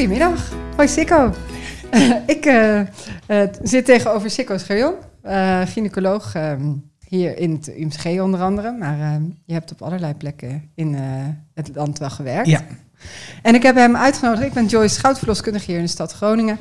Goedemiddag. Hoi Sikko. ik uh, uh, zit tegenover Sikko Scherjon, uh, gynaecoloog ehm, hier in het UMCG onder andere. Maar ehm, je hebt op allerlei plekken in het land wel gewerkt. Ja. En ik heb hem uitgenodigd. Ik ben Joyce Schoutverloskundige hier in de stad Groningen.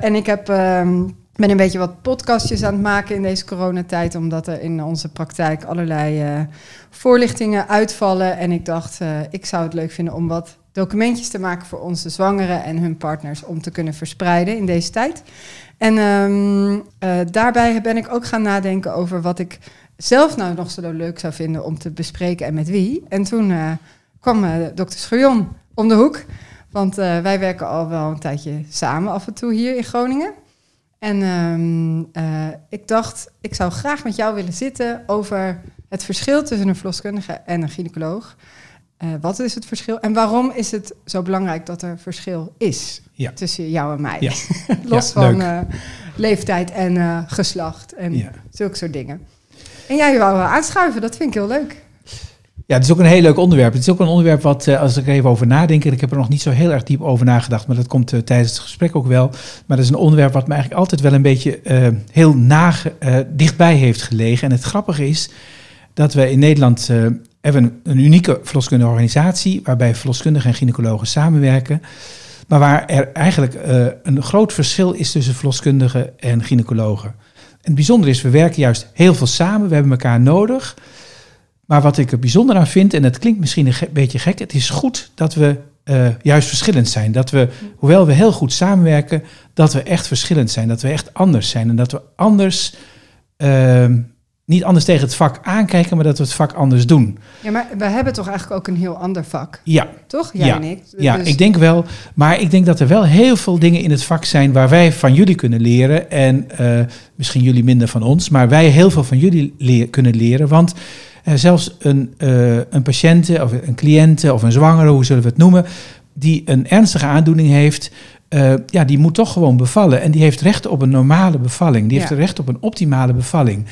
en ik heb, um, ben een beetje wat podcastjes aan het maken in deze coronatijd. Omdat er in onze praktijk allerlei voorlichtingen uitvallen. En ik dacht, ik zou het leuk vinden om wat documentjes te maken voor onze zwangeren en hun partners om te kunnen verspreiden in deze tijd. En um, uh, daarbij ben ik ook gaan nadenken over wat ik zelf nou nog zo leuk zou vinden om te bespreken en met wie. En toen uh, kwam uh, dokter Schurjon om de hoek, want wij werken al wel een tijdje samen af en toe hier in Groningen. En um, ik dacht, ik zou graag met jou willen zitten over het verschil tussen een verloskundige en een gynaecoloog. Uh, wat is het verschil en waarom is het zo belangrijk dat er verschil is ja. tussen jou en mij? Ja. Los Ja, van uh, leeftijd en uh, geslacht en zulke soort dingen. En jij wou wel aanschuiven, dat vind ik heel leuk. Ja, het is ook een heel leuk onderwerp. Het is ook een onderwerp wat, eh, als ik er even over nadenk, en ik heb er nog niet zo heel erg diep over nagedacht, maar dat komt eh, tijdens het gesprek ook wel. Maar dat is een onderwerp wat me eigenlijk altijd wel een beetje eh, heel nage, eh, dichtbij heeft gelegen. En het grappige is dat we in Nederland eh, hebben een, een unieke verloskundige organisatie, waarbij verloskundigen en gynaecologen samenwerken. Maar waar er eigenlijk eh, een groot verschil is tussen verloskundigen en gynaecologen. En het bijzondere is, we werken juist heel veel samen, we hebben elkaar nodig. Maar wat ik er bijzonder aan vind, en het klinkt misschien een beetje gek, het is goed dat we eh, juist verschillend zijn. Dat we, hoewel we heel goed samenwerken, dat we echt verschillend zijn. Dat we echt anders zijn. En dat we anders, ehm, niet anders tegen het vak aankijken, maar dat we het vak anders doen. Ja, maar we hebben toch eigenlijk ook een heel ander vak, Ja, toch? Jij Ja. en ik. ja Dus- ik denk wel. Maar ik denk dat er wel heel veel dingen in het vak zijn waar wij van jullie kunnen leren. En eh, misschien jullie minder van ons, maar wij heel veel van jullie leer- kunnen leren. Want eh, zelfs een, eh, een patiënte of een cliënte of een zwangere, hoe zullen we het noemen, die een ernstige aandoening heeft. ja, die moet toch gewoon bevallen. En die heeft recht op een normale bevalling. Die Ja. heeft recht op een optimale bevalling.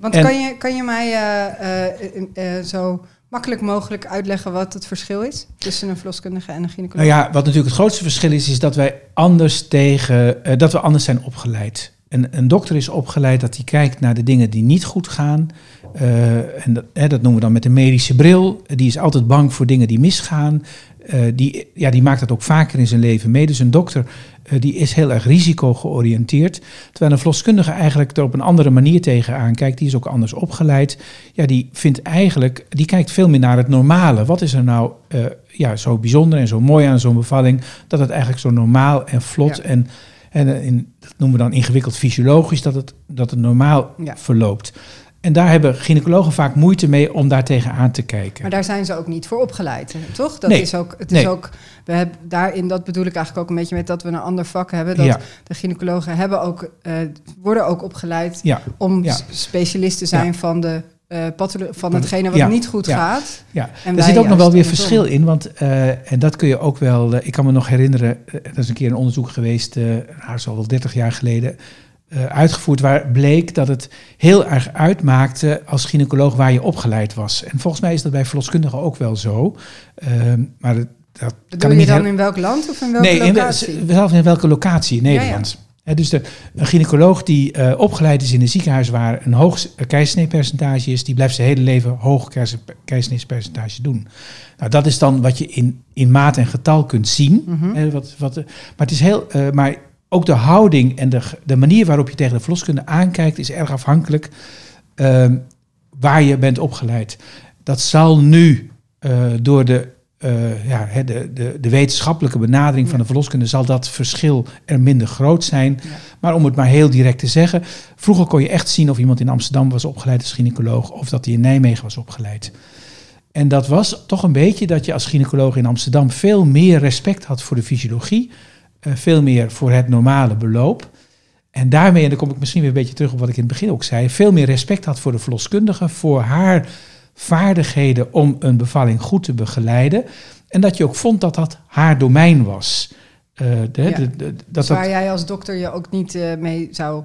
Want En- kan, je, kan je mij eh, eh, eh, zo makkelijk mogelijk uitleggen wat het verschil is tussen een verloskundige en een gynaecoloog? Nou ja, wat natuurlijk het grootste verschil is, is dat wij anders tegen, dat we anders zijn opgeleid. Een, een dokter is opgeleid dat hij kijkt naar de dingen die niet goed gaan. En dat, hè, dat noemen we dan met een medische bril. Die is altijd bang voor dingen die misgaan. Die, ja, die maakt dat ook vaker in zijn leven mee. Dus een dokter die is heel erg risico-georiënteerd. Terwijl een verloskundige eigenlijk er op een andere manier tegenaan kijkt. Die is ook anders opgeleid. Ja, die vindt eigenlijk, die kijkt veel meer naar het normale. Wat is er nou eh, ja, zo bijzonder en zo mooi aan zo'n bevalling? Dat het eigenlijk zo normaal en vlot Ja. en, en eh, in, dat noemen we dan ingewikkeld fysiologisch, dat het, dat het normaal Ja. verloopt. En daar hebben gynaecologen vaak moeite mee om daar tegenaan te kijken. Maar daar zijn ze ook niet voor opgeleid, toch? Dat Nee. is ook, het is ook, we hebben daarin, dat bedoel ik eigenlijk ook een beetje met dat we een ander vak hebben. Dat Ja. de gynaecologen hebben ook, eh, worden ook opgeleid Ja, om Ja. specialist te zijn van, de, patholo- van hetgene wat ja. niet goed Ja. gaat. ja. En er zit ook nog wel weer verschil in, want eh, en dat kun je ook wel. ik kan me nog herinneren, er is een keer een onderzoek geweest, eh nou, zo wel 30 jaar geleden, uitgevoerd, waar bleek dat het heel erg uitmaakte als gynaecoloog waar je opgeleid was. En volgens mij is dat bij verloskundigen ook wel zo. Ehm, maar dat, dat kan Bedoel je niet dan heel- in welk land of in welke nee, locatie? zelfs in welke locatie in Ja, ja. Nederland. Dus de, een gynaecoloog die eh, opgeleid is in een ziekenhuis waar een hoog s- keizersneepercentage is, die blijft zijn hele leven hoog keizer- keizersneepercentage doen. Nou, dat is dan wat je in, in maat en getal kunt zien. Mhm. Wat, wat, eh, maar het is heel, eh, maar ook de houding en de, de manier waarop je tegen de verloskunde aankijkt, is erg afhankelijk ehm, waar je bent opgeleid. Dat zal nu eh, door de, eh, ja, de, de, de wetenschappelijke benadering van de verloskunde, zal dat verschil er minder groot zijn. Ja. Maar om het maar heel direct te zeggen, vroeger kon je echt zien of iemand in Amsterdam was opgeleid als gynaecoloog of dat hij in Nijmegen was opgeleid. En dat was toch een beetje dat je als gynaecoloog in Amsterdam veel meer respect had voor de fysiologie, veel meer voor het normale beloop. En daarmee, en dan kom ik misschien weer een beetje terug op wat ik in het begin ook zei, veel meer respect had voor de verloskundige, voor haar vaardigheden om een bevalling goed te begeleiden. En dat je ook vond dat dat haar domein was. Eh, de, Ja. de- de- dat Dus dat, waar jij als dokter je ook niet eh, mee zou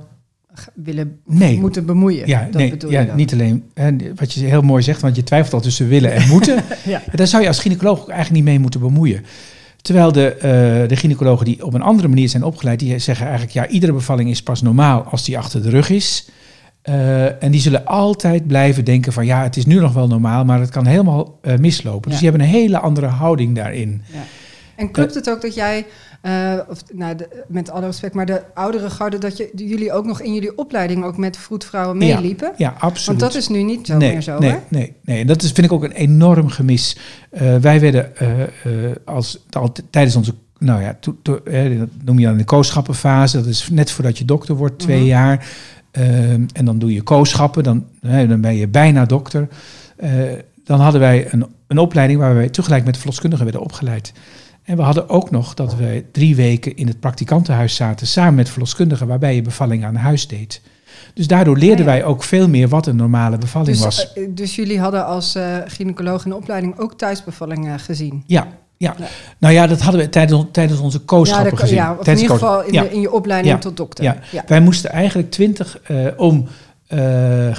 willen nee, moeten bemoeien. ja, dat nee, bedoel ja je dan. niet alleen hè, wat je heel mooi zegt, want je twijfelt al tussen willen en moeten. Ja. Daar zou je als gynaecoloog ook eigenlijk niet mee moeten bemoeien. Terwijl de, uh, de gynaecologen die op een andere manier zijn opgeleid, die zeggen eigenlijk, ja, iedere bevalling is pas normaal als die achter de rug is. Uh, en die zullen altijd blijven denken van, ja, het is nu nog wel normaal, maar het kan helemaal uh, mislopen. Dus die hebben een hele andere houding daarin. Ja. En klopt het ook dat jij, uh, of, nou, de, met alle respect, maar de oudere garde, dat je, jullie ook nog in jullie opleiding ook met vroedvrouwen meeliepen? Ja, ja, absoluut. Want dat is nu niet zo nee, meer zo, nee, hè? Nee, nee, en dat is, vind ik ook een enorm gemis. Uh, wij werden uh, als, al, tijdens onze nou ja, to, to, eh, dat noem je dan de kooschappenfase. Dat is net voordat je dokter wordt, twee mm -hmm. jaar. Uh, en dan doe je kooschappen, dan, dan ben je bijna dokter. Uh, dan hadden wij een, een opleiding waar wij tegelijk met verloskundigen werden opgeleid. En we hadden ook nog dat we drie weken in het praktikantenhuis zaten samen met verloskundigen, waarbij je bevalling aan huis deed. Dus daardoor leerden ja, ja. wij ook veel meer wat een normale bevalling dus, was. Dus jullie hadden als uh, gynaecoloog in de opleiding ook thuisbevallingen gezien? Ja, ja. ja. nou ja, dat hadden we tijdens, tijdens onze kooschappen gezien. Ja, in ieder geval in, de, in je opleiding tot dokter. Ja. Wij moesten eigenlijk twintig uh, om de,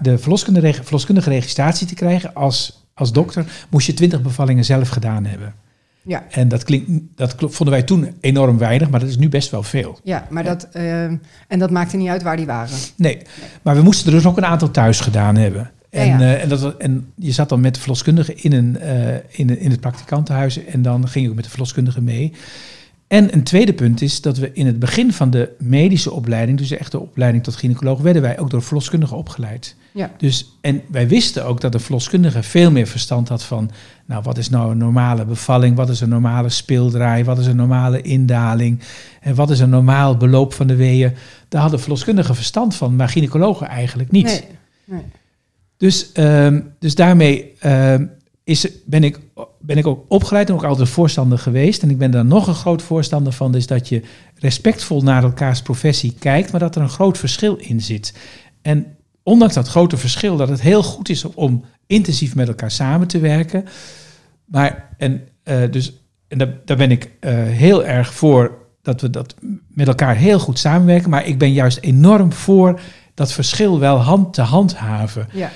de verloskundige, verloskundige registratie te krijgen als, als dokter, moest je twintig bevallingen zelf gedaan hebben. Ja. En dat, klinkt, dat vonden wij toen enorm weinig, maar dat is nu best wel veel. Ja, maar dat, uh, en dat maakte niet uit waar die waren. Nee, nee, maar we moesten er dus ook een aantal thuis gedaan hebben. En, ja, ja. Uh, en, dat, en je zat dan met de verloskundige in, een, uh, in, in het praktikantenhuis en dan ging je ook met de verloskundige mee. En een tweede punt is dat we in het begin van de medische opleiding, dus de echte opleiding tot gynaecoloog, werden wij ook door verloskundigen opgeleid. Ja. Dus, en wij wisten ook dat de verloskundige veel meer verstand had van, nou, wat is nou een normale bevalling, wat is een normale speeldraai, wat is een normale indaling, en wat is een normaal beloop van de weeën. Daar hadden verloskundigen verstand van, maar gynaecologen eigenlijk niet. Nee. nee. Dus, um, dus daarmee um, is, ben, ik, ben ik ook opgeleid en ook altijd voorstander geweest. En ik ben daar nog een groot voorstander van, is dat je respectvol naar elkaars professie kijkt, maar dat er een groot verschil in zit. En ondanks dat grote verschil, dat het heel goed is om intensief met elkaar samen te werken. Maar, en uh, dus, en daar, daar ben ik uh, heel erg voor dat we dat met elkaar heel goed samenwerken. Maar ik ben juist enorm voor dat verschil wel hand te handhaven. Ja.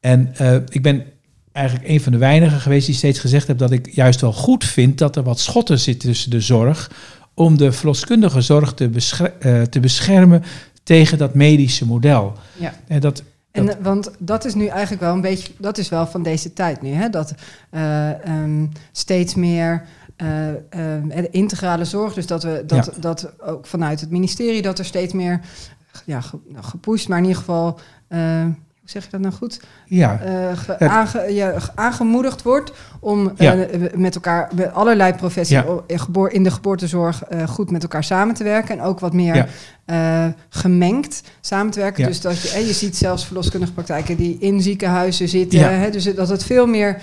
En uh, ik ben eigenlijk een van de weinigen geweest die steeds gezegd heb dat ik juist wel goed vind dat er wat schotten zit tussen de zorg om de verloskundige zorg te, bescher uh, te beschermen tegen dat medische model. Ja. En dat, en, dat, want dat is nu eigenlijk wel een beetje, dat is wel van deze tijd nu, hè? dat uh, um, steeds meer uh, uh, integrale zorg, dus dat we dat, ja. dat ook vanuit het ministerie dat er steeds meer ja, gepusht, maar in ieder geval zeg je dat nou goed? Ja. Uh, ge, aange, ja, aangemoedigd wordt om ja. uh, met elkaar, met allerlei professies ja. in de geboortezorg uh, goed met elkaar samen te werken. En ook wat meer gemengd samen te werken. Dus dat je, je ziet zelfs verloskundige praktijken die in ziekenhuizen zitten. Hè, dus dat het veel meer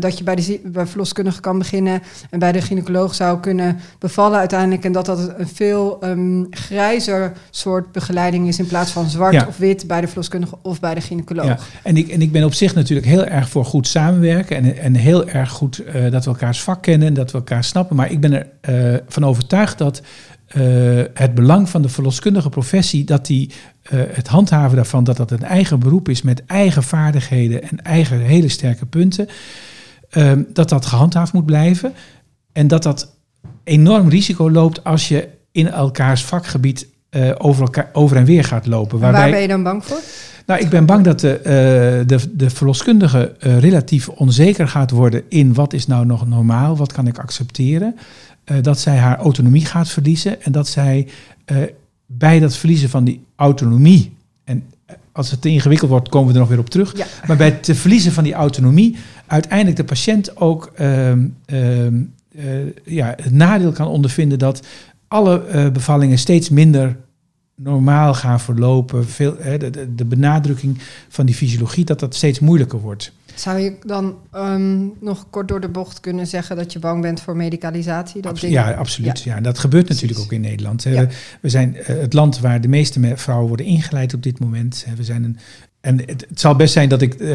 dat je bij de bij verloskundige kan beginnen en bij de gynaecoloog zou kunnen bevallen uiteindelijk. En dat dat een veel um, grijzer soort begeleiding is in plaats van zwart of wit bij de verloskundige of bij de gynaecoloog. Ja. En, ik, en ik ben op zich natuurlijk heel erg voor goed samenwerken en, en heel erg goed uh, dat we elkaars vak kennen en dat we elkaar snappen. Maar ik ben ervan uh, van overtuigd dat uh, het belang van de verloskundige professie, dat die, het handhaven daarvan, dat dat een eigen beroep is met eigen vaardigheden en eigen hele sterke punten, dat dat gehandhaafd moet blijven. En dat dat enorm risico loopt als je in elkaars vakgebied over, elkaar, over en weer gaat lopen. Waarbij, waar ben je dan bang voor? Nou, ik ben bang dat de, uh, de, de verloskundige uh, relatief onzeker gaat worden in wat is nou nog normaal, wat kan ik accepteren. Uh, dat zij haar autonomie gaat verliezen en dat zij bij dat verliezen van die autonomie, en als het te ingewikkeld wordt, komen we er nog weer op terug, ja. maar bij het verliezen van die autonomie uiteindelijk de patiënt ook ehm, ja, het nadeel kan ondervinden dat alle bevallingen steeds minder normaal gaan verlopen. Veel, de, benadrukking van die fysiologie, dat dat steeds moeilijker wordt. Zou je dan um, nog kort door de bocht kunnen zeggen dat je bang bent voor medicalisatie? Dat ja, absoluut. Ja. ja. dat gebeurt natuurlijk ook in Nederland. Ja. We zijn uh, het land waar de meeste vrouwen worden ingeleid op dit moment. We zijn een, en het, het, zal best zijn dat ik uh,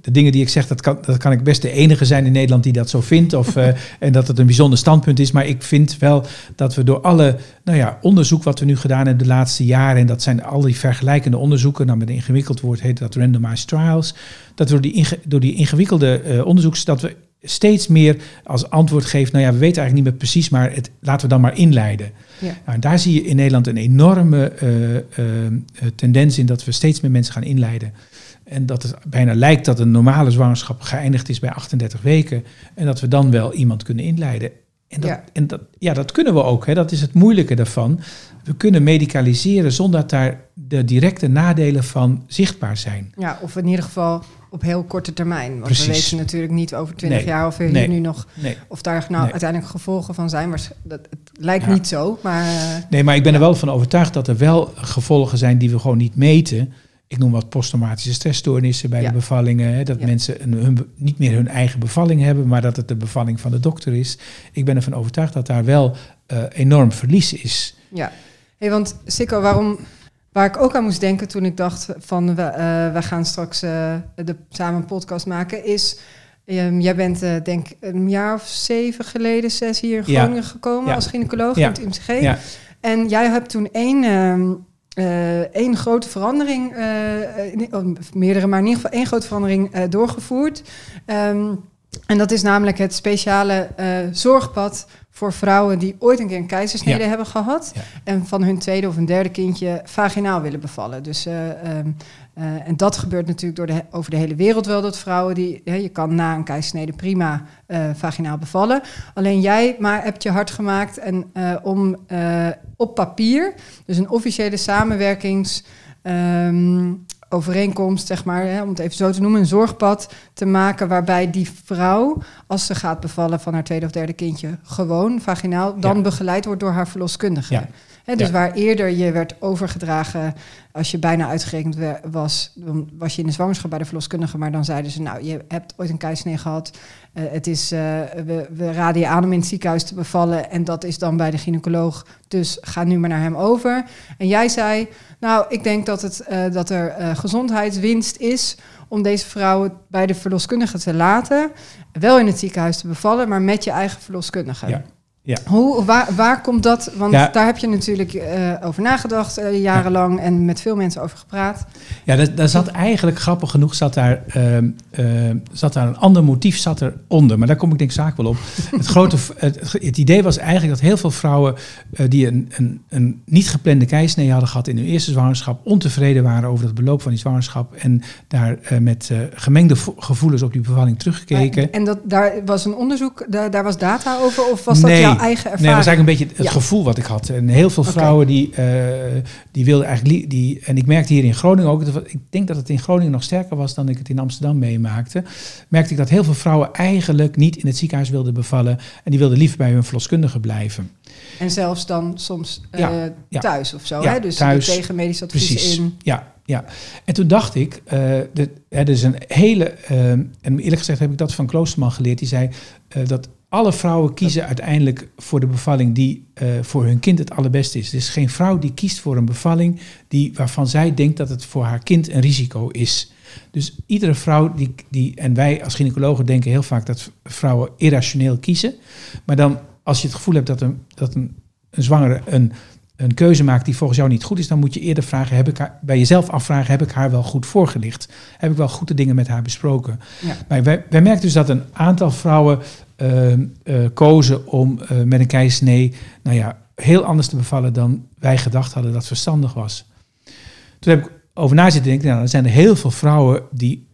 de dingen die ik zeg, dat kan, dat kan ik best de enige zijn in Nederland die dat zo vindt. Of, uh, en dat het een bijzonder standpunt is. Maar ik vind wel dat we door alle nou ja, onderzoek wat we nu gedaan hebben de laatste jaren. En dat zijn al die vergelijkende onderzoeken. Nou, met een ingewikkeld woord heet dat randomized trials. Dat we door die, door die ingewikkelde onderzoeks, dat we steeds meer als antwoord geeft, nou ja, we weten eigenlijk niet meer precies, maar het, laten we dan maar inleiden. Ja. Nou, en daar zie je in Nederland een enorme uh, uh, tendens in dat we steeds meer mensen gaan inleiden. En dat het bijna lijkt dat een normale zwangerschap geëindigd is bij 38 weken. En dat we dan wel iemand kunnen inleiden. En dat, ja. en dat, ja, dat kunnen we ook. Hè. Dat is het moeilijke daarvan. We kunnen medicaliseren zonder dat daar de directe nadelen van zichtbaar zijn. Ja, of in ieder geval op heel korte termijn. Want Precies. we weten natuurlijk niet over 20 jaar of er hier nu nog. Of daar nou uiteindelijk gevolgen van zijn. Maar dat, het lijkt niet zo. Maar, nee, maar ik ben er wel van overtuigd dat er wel gevolgen zijn die we gewoon niet meten ik noem wat posttraumatische stressstoornissen bij de bevallingen. Hè, dat mensen hun, niet meer hun eigen bevalling hebben, maar dat het de bevalling van de dokter is. Ik ben ervan overtuigd dat daar wel uh, enorm verlies is. Ja, hey, want Sikko, waarom, waar ik ook aan moest denken toen ik dacht van we, uh, we gaan straks uh, de, samen een podcast maken, is... Um, jij bent uh, denk een jaar of zeven geleden, zes hier in Groningen ja. gekomen als gynaecoloog in het IMCG. En jij hebt toen één uh, één grote verandering, meerdere, maar in ieder geval één grote verandering doorgevoerd. Um, en dat is namelijk het speciale zorgpad voor vrouwen die ooit een keer een keizersnede hebben gehad. En van hun tweede of een derde kindje vaginaal willen bevallen. Dus, um, en dat gebeurt natuurlijk door de, over de hele wereld wel. Dat vrouwen die, je kan na een keizersnede prima vaginaal bevallen. Alleen jij maar hebt je hard gemaakt en, om op papier, dus een officiële samenwerkingsovereenkomst, zeg maar, hè, om het even zo te noemen, een zorgpad te maken waarbij die vrouw, als ze gaat bevallen van haar tweede of derde kindje, gewoon vaginaal, dan begeleid wordt door haar verloskundige. Ja dus waar eerder je werd overgedragen als je bijna uitgerekend was, dan was je in de zwangerschap bij de verloskundige, maar dan zeiden ze, nou, je hebt ooit een keisnee gehad, uh, het is, uh, we, we raden je aan om in het ziekenhuis te bevallen en dat is dan bij de gynaecoloog, dus ga nu maar naar hem over. En jij zei, nou, ik denk dat, het, uh, dat er gezondheidswinst is om deze vrouwen bij de verloskundige te laten, wel in het ziekenhuis te bevallen, maar met je eigen verloskundige. Ja. Ja. Hoe, waar, waar komt dat? Want daar heb je natuurlijk uh, over nagedacht uh, jarenlang en met veel mensen over gepraat. Ja, daar, daar zat eigenlijk grappig genoeg zat daar, uh, zat daar een ander motief zat eronder. Maar daar kom ik denk ik zaak wel op. het, grote, het, het, idee was eigenlijk dat heel veel vrouwen die een, een, een niet geplande keisnee hadden gehad in hun eerste zwangerschap, ontevreden waren over het beloop van die zwangerschap en daar met gemengde gevoelens op die bevalling teruggekeken. en dat, daar was een onderzoek, daar, daar was data over of was dat jouw eigen ervaring? Nee, dat was eigenlijk een beetje het gevoel wat ik had. En heel veel vrouwen die, uh, die wilden eigenlijk... Die, en ik merkte hier in Groningen ook... Ik denk dat het in Groningen nog sterker was dan ik het in Amsterdam meemaakte. Merkte ik dat heel veel vrouwen eigenlijk niet in het ziekenhuis wilden bevallen. En die wilden liever bij hun verloskundige blijven. En zelfs dan soms uh, thuis of zo, hè? Dus thuis, tegen medisch advies precies. in. Ja, ja. En toen dacht ik, uh, er is een hele, uh, en eerlijk gezegd heb ik dat van Kloosterman geleerd, die zei uh, dat alle vrouwen kiezen uiteindelijk voor de bevalling die uh, voor hun kind het allerbeste is. Er is geen vrouw die kiest voor een bevalling die, waarvan zij denkt dat het voor haar kind een risico is. Dus iedere vrouw die, die, en wij als gynaecologen denken heel vaak dat vrouwen irrationeel kiezen. Maar dan, als je het gevoel hebt dat een, dat een, een zwangere een, een keuze maakt die volgens jou niet goed is, dan moet je eerder vragen, heb ik haar, bij jezelf afvragen, heb ik haar wel goed voorgelicht? Heb ik wel goede dingen met haar besproken? Ja. Maar wij, wij merken dus dat een aantal vrouwen uh, uh, kozen om uh, met een keisnee, nou ja, heel anders te bevallen dan wij gedacht hadden dat verstandig was. Toen heb ik over na zitten denken, nou, er zijn er heel veel vrouwen die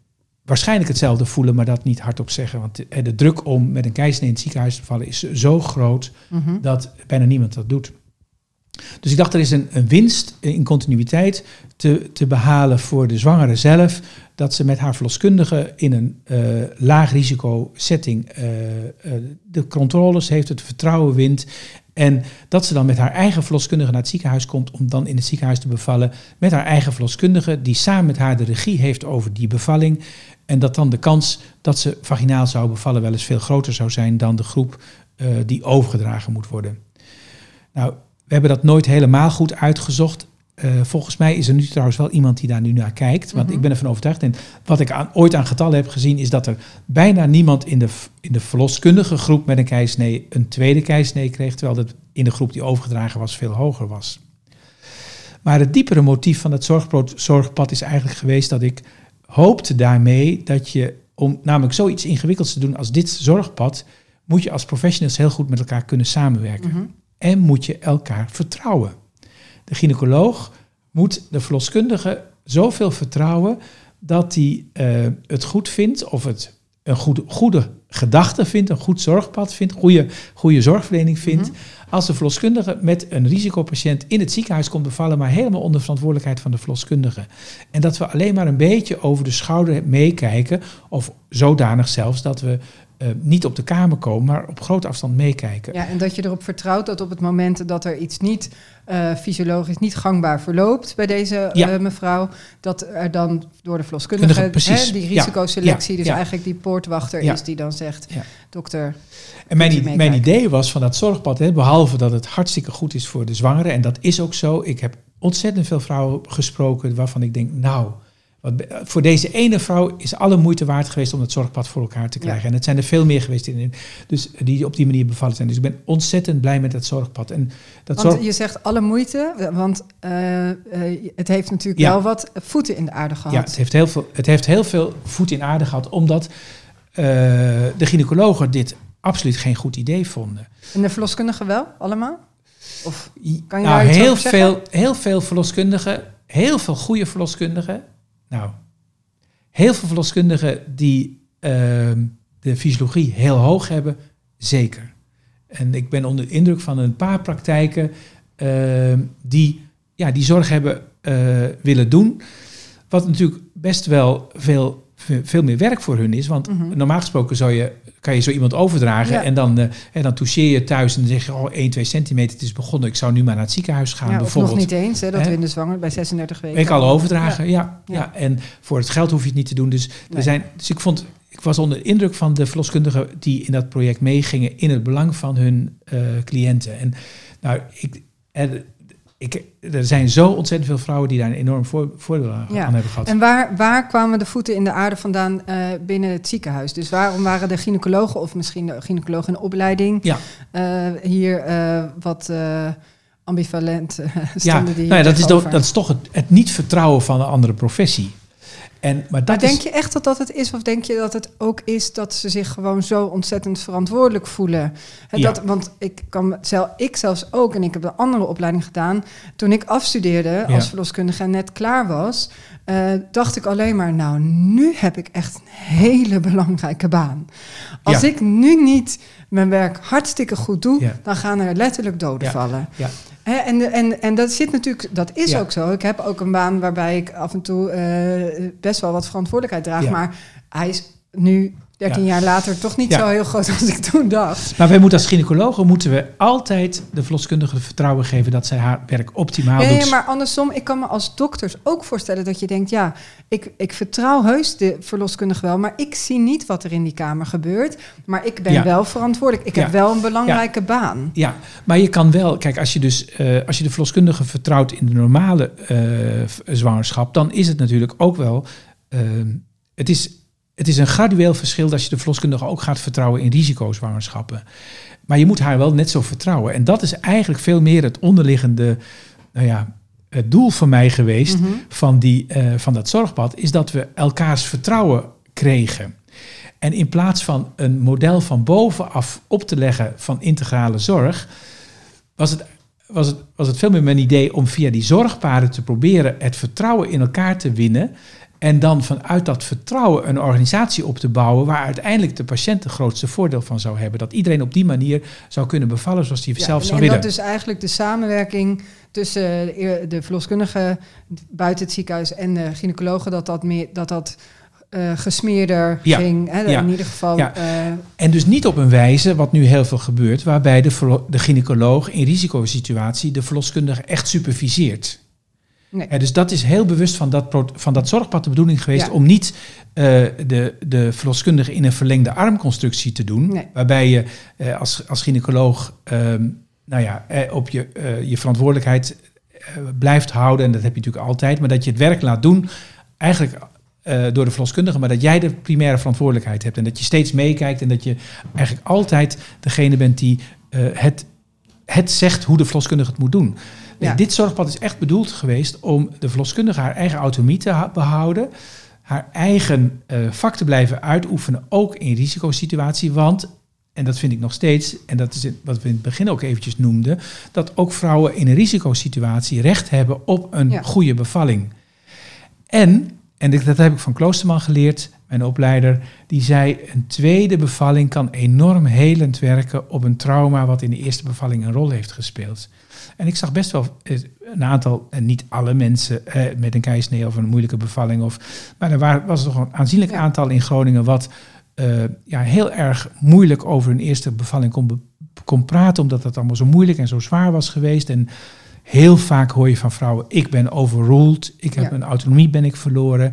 waarschijnlijk hetzelfde voelen, maar dat niet hardop zeggen. Want de, de druk om met een keisnee in het ziekenhuis te vallen is zo groot mm dat bijna niemand dat doet. Dus ik dacht, er is een, een winst in continuïteit te, te behalen voor de zwangere zelf, dat ze met haar verloskundige in een uh, laag risico setting uh, uh, de controles heeft, het vertrouwen wint. En dat ze dan met haar eigen verloskundige naar het ziekenhuis komt om dan in het ziekenhuis te bevallen. Met haar eigen verloskundige, die samen met haar de regie heeft over die bevalling. En dat dan de kans dat ze vaginaal zou bevallen wel eens veel groter zou zijn dan de groep die overgedragen moet worden. Nou, we hebben dat nooit helemaal goed uitgezocht. Uh, volgens mij is er nu trouwens wel iemand die daar nu naar kijkt. Want ik ben ervan overtuigd. En wat ik aan, ooit aan getallen heb gezien, is dat er bijna niemand in de, in de verloskundige groep met een keisnee een tweede keisnee kreeg. Terwijl het in de groep die overgedragen was veel hoger was. Maar het diepere motief van het zorgpad is eigenlijk geweest dat ik hoopte daarmee dat je om namelijk zoiets ingewikkelds te doen als dit zorgpad, moet je als professionals heel goed met elkaar kunnen samenwerken. Mhm. En moet je elkaar vertrouwen. De gynaecoloog moet de verloskundige zoveel vertrouwen dat hij eh, het goed vindt of het een goede, goede gedachte vindt, een goed zorgpad vindt, goede, goede zorgverlening vindt. Mhm. Als de verloskundige met een risicopatiënt in het ziekenhuis komt bevallen, maar helemaal onder verantwoordelijkheid van de verloskundige. En dat we alleen maar een beetje over de schouder meekijken, of zodanig zelfs dat we eh, niet op de kamer komen, maar op grote afstand meekijken. Ja, en dat je erop vertrouwt dat op het moment dat er iets niet eh, fysiologisch niet gangbaar verloopt bij deze Ja. eh, mevrouw, dat er dan door de verloskundige hè, die risicoselectie, Ja. dus eigenlijk die poortwachter is die dan zegt, Ja. dokter, En mijn, mijn idee was van dat zorgpad, hè, behalve dat het hartstikke goed is voor de zwangere, en dat is ook zo. Ik heb ontzettend veel vrouwen gesproken waarvan ik denk, nou, wat, be- voor deze ene vrouw is alle moeite waard geweest om dat zorgpad voor elkaar te krijgen. Ja. En het zijn er veel meer geweest in, dus die op die manier bevallen zijn. Dus ik ben ontzettend blij met dat zorgpad. En dat want zorg, je zegt alle moeite, want eh, eh, het heeft natuurlijk Ja. wel wat voeten in de aarde gehad. ja, het heeft, heel veel, het heeft heel veel voet in aarde gehad, omdat eh, de gynaecologen dit absoluut geen goed idee vonden. En de verloskundigen wel, allemaal? Of Kan je nou, daar iets heel veel, heel veel verloskundigen, heel veel goede verloskundigen. Nou, heel veel verloskundigen die ehm, de fysiologie heel hoog hebben, zeker. En ik ben onder de indruk van een paar praktijken ehm, die, ja, die zorg hebben eh, willen doen. Wat natuurlijk best wel veel, veel meer werk voor hun is. Want Mhm. normaal gesproken zou je, kan je zo iemand overdragen Ja. en dan, eh, en dan toucheer je thuis en dan zeg je, oh, 1, 2 centimeter, het is begonnen. Ik zou nu maar naar het ziekenhuis gaan ja, bijvoorbeeld. nog niet eens, hè, dat we in de zwanger bij 36 weken... Ik al overdragen, ja. Ja. Ja. En voor het geld hoef je het niet te doen. Dus, er Nee. zijn, dus ik vond, ik was onder de indruk van de verloskundigen die in dat project meegingen in het belang van hun eh, cliënten. En nou, ik, er, ik, er zijn zo ontzettend veel vrouwen die daar een enorm voor, voordeel aan, Ja. hebben gehad. En waar, waar kwamen de voeten in de aarde vandaan eh, binnen het ziekenhuis? Dus waarom waren de gynaecologen of misschien de gynaecologen in opleiding Ja. eh, hier eh, wat ambivalent ja, stonden die nou ja, dat, is dat is toch het, het niet vertrouwen van een andere professie. En, maar dat Maar denk is, je echt dat dat het is? Of denk je dat het ook is dat ze zich gewoon zo ontzettend verantwoordelijk voelen? Ja. dat, want ik kan zelf, ik zelfs ook, en ik heb een andere opleiding gedaan. Toen ik afstudeerde als Ja. verloskundige en net klaar was, eh, dacht ik alleen maar, nou, nu heb ik echt een hele belangrijke baan. Als Ja. ik nu niet mijn werk hartstikke goed doe, dan gaan er letterlijk doden Ja. vallen. En, en, en dat zit natuurlijk, dat is Ja. ook zo. Ik heb ook een baan waarbij ik af en toe eh, best wel wat verantwoordelijkheid draag. Ja. Maar hij is nu, 13 Ja. jaar later, toch niet zo heel groot als ik toen dacht. maar wij moeten als gynaecologen moeten we altijd de verloskundige vertrouwen geven dat zij haar werk optimaal Nee, doet. maar andersom, ik kan me als dokters ook voorstellen dat je denkt, ja, ik, ik vertrouw heus de verloskundige wel, maar ik zie niet wat er in die kamer gebeurt. Maar ik ben Ja. wel verantwoordelijk. Ik Ja. heb wel een belangrijke baan. Ja, maar je kan wel, kijk, als je dus eh, als je de verloskundige vertrouwt in de normale eh, zwangerschap, dan is het natuurlijk ook wel. eh, het, is, het is een gradueel verschil dat je de verloskundige ook gaat vertrouwen in risicozwangerschappen. Maar je moet haar wel net zo vertrouwen. En dat is eigenlijk veel meer het onderliggende, nou ja, het doel van mij geweest Mhm. van, die, eh, van dat zorgpad, is dat we elkaars vertrouwen kregen. En in plaats van een model van bovenaf op te leggen van integrale zorg, was het, was het, was het veel meer mijn idee om via die zorgpaden te proberen het vertrouwen in elkaar te winnen. En dan vanuit dat vertrouwen een organisatie op te bouwen waar uiteindelijk de patiënt het grootste voordeel van zou hebben. Dat iedereen op die manier zou kunnen bevallen zoals hij Ja, zelf en, zou en willen. dat dus eigenlijk de samenwerking tussen de, verloskundige buiten het ziekenhuis en de gynaecologen, dat dat meer dat dat eh, gesmeerder Ja, ging. Hè? ja, In ieder geval. ja. eh, En dus niet op een wijze, wat nu heel veel gebeurt, waarbij de, de gynaecoloog in risicosituatie de verloskundige echt superviseert. Nee. Dus dat is heel bewust van dat, van dat zorgpad de bedoeling geweest Ja. om niet eh, de, de verloskundige in een verlengde armconstructie te doen. Nee. Waarbij je eh, als, als gynaecoloog ehm, nou ja, eh, op je, je verantwoordelijkheid blijft houden. En dat heb je natuurlijk altijd. Maar dat je het werk laat doen, eigenlijk door de verloskundige. Maar dat jij de primaire verantwoordelijkheid hebt. En dat je steeds meekijkt. En dat je eigenlijk altijd degene bent die het, het zegt hoe de verloskundige het moet doen. Nee. Dit zorgpad is echt bedoeld geweest om de verloskundige haar eigen autonomie te behouden. haar eigen uh, vak te blijven uitoefenen, ook in risicosituatie. Want, en dat vind ik nog steeds, en dat is wat we in het begin ook eventjes noemden, dat ook vrouwen in een risicosituatie recht hebben op een goede bevalling. En, en dat heb ik van Kloosterman geleerd, mijn opleider, die zei: een tweede bevalling kan enorm helend werken op een trauma wat in de eerste bevalling een rol heeft gespeeld. En ik zag best wel eh, een aantal, en niet alle mensen eh, met een keisnee of een moeilijke bevalling, of, maar er waren, was toch een aanzienlijk aantal in Groningen wat uh, ja, heel erg moeilijk over hun eerste bevalling kon, kon praten, omdat het allemaal zo moeilijk en zo zwaar was geweest. En heel vaak hoor je van vrouwen: ik ben overruled, ik heb mijn autonomie ben ik verloren.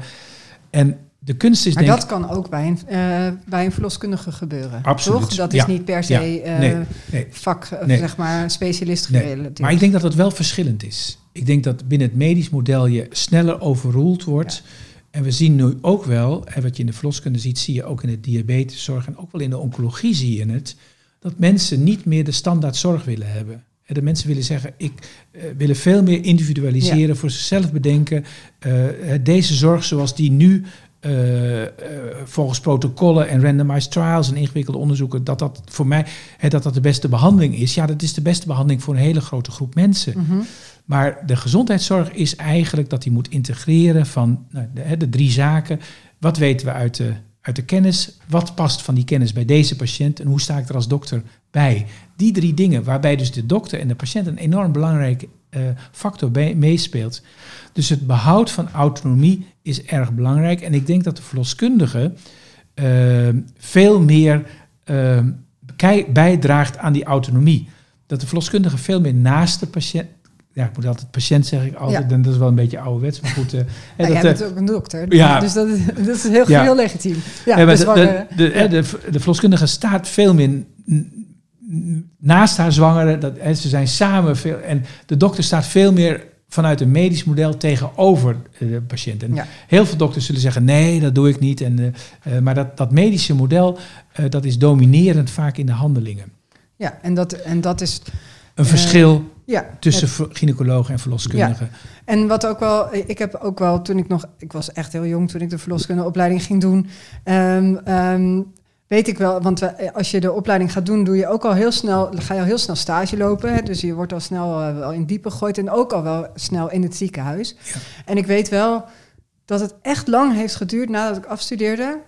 En de kunst is maar denk dat kan ook bij een, uh, bij een verloskundige gebeuren. Absoluut. Toch? Dat is niet per se ja. uh, nee. Nee. vak, nee. zeg maar, specialist gerelateerd. Maar ik denk dat dat wel verschillend is. Ik denk dat binnen het medisch model je sneller overroeld wordt. En we zien nu ook wel, en wat je in de verloskunde ziet, zie je ook in de diabeteszorg en ook wel in de oncologie zie je het, dat mensen niet meer de standaard zorg willen hebben. De mensen willen zeggen, ik uh, willen veel meer individualiseren, voor zichzelf bedenken. Uh, deze zorg zoals die nu uh, uh, volgens protocollen en randomized trials en ingewikkelde onderzoeken, dat dat voor mij hè, dat dat de beste behandeling is. Ja, dat is de beste behandeling voor een hele grote groep mensen. Mm -hmm. Maar de gezondheidszorg is eigenlijk dat die moet integreren van nou, de, de, drie zaken. Wat weten we uit de, uit de kennis? Wat past van die kennis bij deze patiënt? En hoe sta ik er als dokter bij? Die drie dingen, waarbij dus de dokter en de patiënt een enorm belangrijke uh, factor meespeelt. Dus het behoud van autonomie is erg belangrijk. En ik denk dat de verloskundige uh, veel meer uh, bijdraagt aan die autonomie. Dat de verloskundige veel meer naast de patiënt. Ja, ik moet altijd patiënt zeg ik altijd, ja. en dat is wel een beetje ouderwets, maar goed. Uh, ja, dat, jij bent ook een dokter, ja. dus dat is, dat is heel, ja. heel legitiem. Ja, ja de, de, de, de, de verloskundige staat veel meer naast haar zwangere, dat, hè, ze zijn samen veel. En de dokter staat veel meer vanuit een medisch model tegenover de patiënt. En ja. heel veel dokters zullen zeggen: nee, dat doe ik niet. En, uh, maar dat, dat medische model, uh, dat is dominerend vaak in de handelingen. Ja, en dat, en dat is. Een verschil ja, tussen het, gynaecologen en verloskundigen. Ja. En wat ook wel, ik heb ook wel toen ik nog, ik was echt heel jong toen ik de verloskundeopleiding ging doen. Um, um, weet ik wel, want we, als je de opleiding gaat doen, doe je ook al heel snel, ga je al heel snel stage lopen. Hè? Dus je wordt al snel uh, wel in diepe gegooid en ook al wel snel in het ziekenhuis. Ja. En ik weet wel dat het echt lang heeft geduurd nadat ik afstudeerde.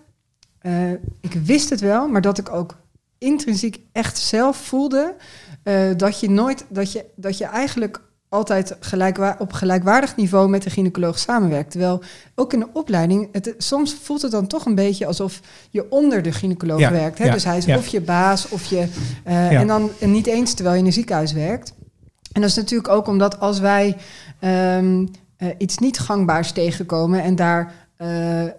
Uh, ik wist het wel, maar dat ik ook intrinsiek echt zelf voelde uh, dat je nooit, dat je, dat je eigenlijk altijd gelijkwa op gelijkwaardig niveau met de gynaecoloog samenwerkt. Terwijl ook in de opleiding, het, soms voelt het dan toch een beetje alsof je onder de gynaecoloog ja, werkt. Hè? Ja, dus hij is ja. of je baas of je. Uh, en dan en niet eens terwijl je in een ziekenhuis werkt. En dat is natuurlijk ook omdat als wij um, uh, iets niet gangbaars tegenkomen en daar uh, uh,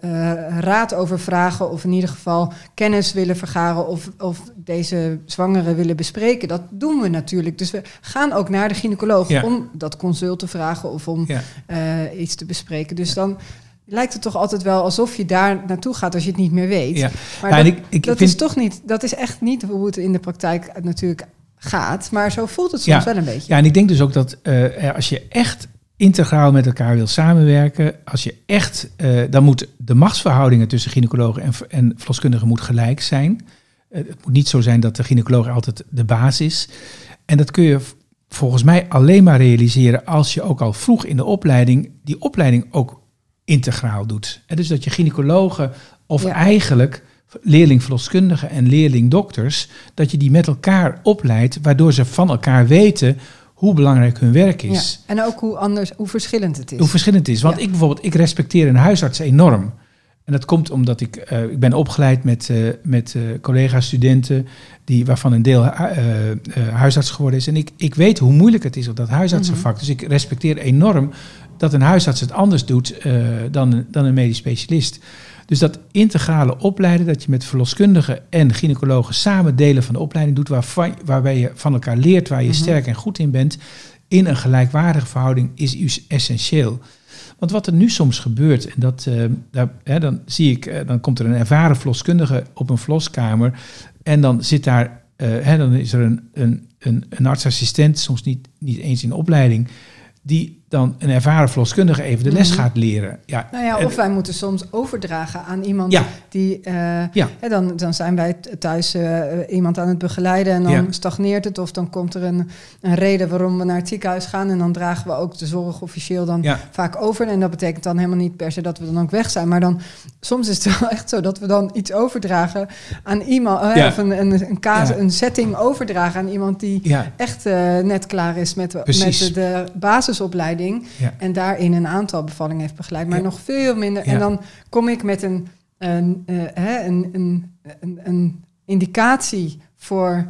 raad over vragen of in ieder geval kennis willen vergaren of, of deze zwangeren willen bespreken. Dat doen we natuurlijk. Dus we gaan ook naar de gynaecoloog Ja. om dat consult te vragen of om Ja. uh, iets te bespreken. Dus dan lijkt het toch altijd wel alsof je daar naartoe gaat als je het niet meer weet. Ja. Maar Ja, en dat, ik- ik dat vind- is toch niet, dat is echt niet hoe het in de praktijk natuurlijk gaat. Maar zo voelt het soms Ja. wel een beetje. Ja, en ik denk dus ook dat eh, als je echt integraal met elkaar wil samenwerken, als je echt, eh, dan moet de machtsverhoudingen tussen gynaecologen en, en verloskundigen moet gelijk zijn. Eh, het moet niet zo zijn dat de gynaecoloog altijd de baas is. En dat kun je volgens mij alleen maar realiseren als je ook al vroeg in de opleiding die opleiding ook integraal doet. En dus dat je gynaecologen of Ja. eigenlijk leerling verloskundigen en leerling dokters, dat je die met elkaar opleidt, waardoor ze van elkaar weten hoe belangrijk hun werk Ja. is. En ook hoe anders, hoe verschillend het is. Hoe verschillend het is. Want Ja. ik bijvoorbeeld, ik respecteer een huisarts enorm. En dat komt omdat ik, eh, ik ben opgeleid met, eh, met eh, collega-studenten, die, waarvan een deel huisarts geworden is. En ik, ik weet hoe moeilijk het is op dat huisartsenvak. Dus ik respecteer enorm dat een huisarts het anders doet dan, dan een medisch specialist. Dus dat integrale opleiden, dat je met verloskundigen en gynaecologen samen delen van de opleiding doet, waarvan, waarbij je van elkaar leert waar je Mhm. sterk en goed in bent, in een gelijkwaardige verhouding, is essentieel. Want wat er nu soms gebeurt, en dat, eh, daar, hè, dan zie ik, eh, dan komt er een ervaren verloskundige op een verloskamer en dan zit daar, eh, hè, dan is er een, een, een, een artsassistent, soms niet, niet eens in opleiding, die dan een ervaren verloskundige even de les Mhm. gaat leren. Ja, Nou ja, of wij moeten soms overdragen aan iemand Ja. die. eh, Ja. hè, dan, dan zijn wij thuis eh, iemand aan het begeleiden en dan Ja. stagneert het. Of dan komt er een, een reden waarom we naar het ziekenhuis gaan. En dan dragen we ook de zorg officieel dan Ja. vaak over. En dat betekent dan helemaal niet per se dat we dan ook weg zijn. Maar dan soms is het wel echt zo dat we dan iets overdragen aan iemand. Ja. Of een, een, een, setting overdragen aan iemand die echt net klaar is met, Precies. met de, de basisopleiding. Ja. En daarin een aantal bevallingen heeft begeleid. Maar Ja. nog veel minder. Ja. En dan kom ik met een, een, eh, hè, een, een, een, indicatie voor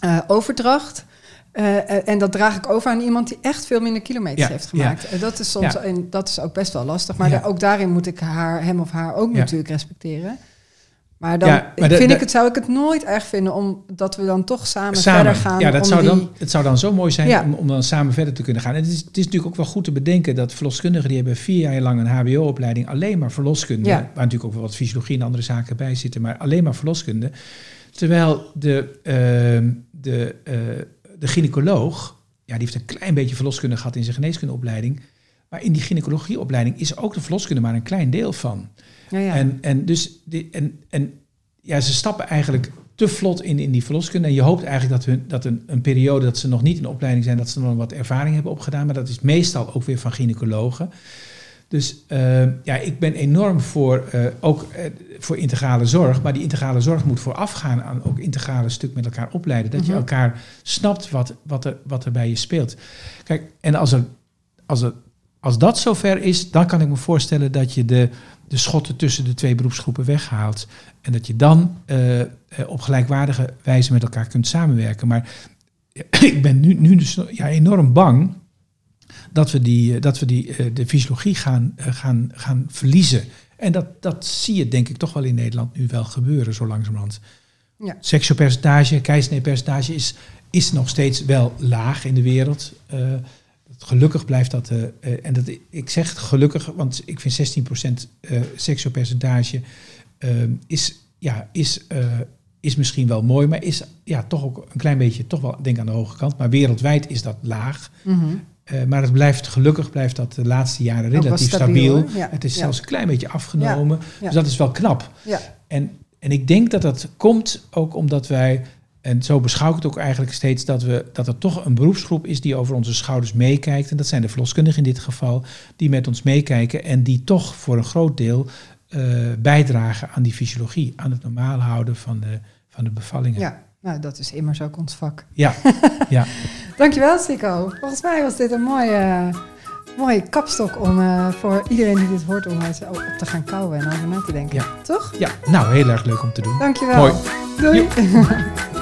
eh, overdracht. Eh, en dat draag ik over aan iemand die echt veel minder kilometers Ja, heeft gemaakt. En dat is soms Ja. en dat is ook best wel lastig. Maar daar- ook daarin moet ik haar, hem of haar ook natuurlijk respecteren. Maar dan Ja, maar de- vind ik het, zou ik het nooit erg vinden omdat we dan toch samen, samen. verder gaan. Ja, dat zou die- dan, het zou dan zo mooi zijn Ja. om, om dan samen verder te kunnen gaan. En het is, het is natuurlijk ook wel goed te bedenken dat verloskundigen die hebben vier jaar lang een HBO-opleiding alleen maar verloskunde, Ja. waar natuurlijk ook wel wat fysiologie en andere zaken bij zitten, maar alleen maar verloskunde. Terwijl de, ehm, de, eh, de gynaecoloog, ja, die heeft een klein beetje verloskunde gehad in zijn geneeskundeopleiding. Maar in die gynaecologieopleiding is ook de verloskunde maar een klein deel van. Ja, ja. En, en dus die, en, en ja, ze stappen eigenlijk te vlot in, in die verloskunde. En je hoopt eigenlijk dat, hun, dat een, een periode dat ze nog niet in opleiding zijn, dat ze nog wat ervaring hebben opgedaan. Maar dat is meestal ook weer van gynaecologen. Dus eh, ja, ik ben enorm voor, eh, ook eh, voor integrale zorg. Maar die integrale zorg moet voorafgaan aan ook integrale stuk met elkaar opleiden. Dat je Mhm. elkaar snapt wat, wat, er, wat er bij je speelt. Kijk, en als, er, als, er, als dat zover is, dan kan ik me voorstellen dat je de, de schotten tussen de twee beroepsgroepen weghaalt. En dat je dan eh, eh, op gelijkwaardige wijze met elkaar kunt samenwerken. Maar ik ben nu, nu dus ja, enorm bang dat we, die, eh, dat we die, de fysiologie gaan, gaan, gaan verliezen. En dat, dat zie je denk ik toch wel in Nederland nu wel gebeuren, zo langzamerhand. Ja. Seksualpercentage, keizersneepercentage is, is nog steeds wel laag in de wereld. Gelukkig blijft dat, eh, eh, en dat, ik zeg gelukkig, want ik vind 16% eh seksualpercentage eh, is, ja, is, eh, is misschien wel mooi, maar is ja, toch ook een klein beetje, toch wel denk aan de hoge kant. Maar wereldwijd is dat laag. Mhm. Maar het blijft, gelukkig blijft dat de laatste jaren relatief stabiel, stabiel. Ja, Het is ja. zelfs een klein beetje afgenomen. Ja. Dus dat is wel knap. Ja. En, en ik denk dat dat komt ook omdat wij, en zo beschouw ik het ook eigenlijk steeds, dat, we, dat er toch een beroepsgroep is die over onze schouders meekijkt. En dat zijn de verloskundigen in dit geval, die met ons meekijken en die toch voor een groot deel eh, bijdragen aan die fysiologie, aan het normaal houden van de, van de bevallingen. Ja, nou, dat is immers ook ons vak. ja. ja. Dankjewel, Sico. Volgens mij was dit een mooie, mooie kapstok om eh, voor iedereen die dit hoort om eens op te gaan kouwen en over na te denken. Ja. Toch? ja. Nou, heel erg leuk om te doen. Dankjewel. Mooi. Doei.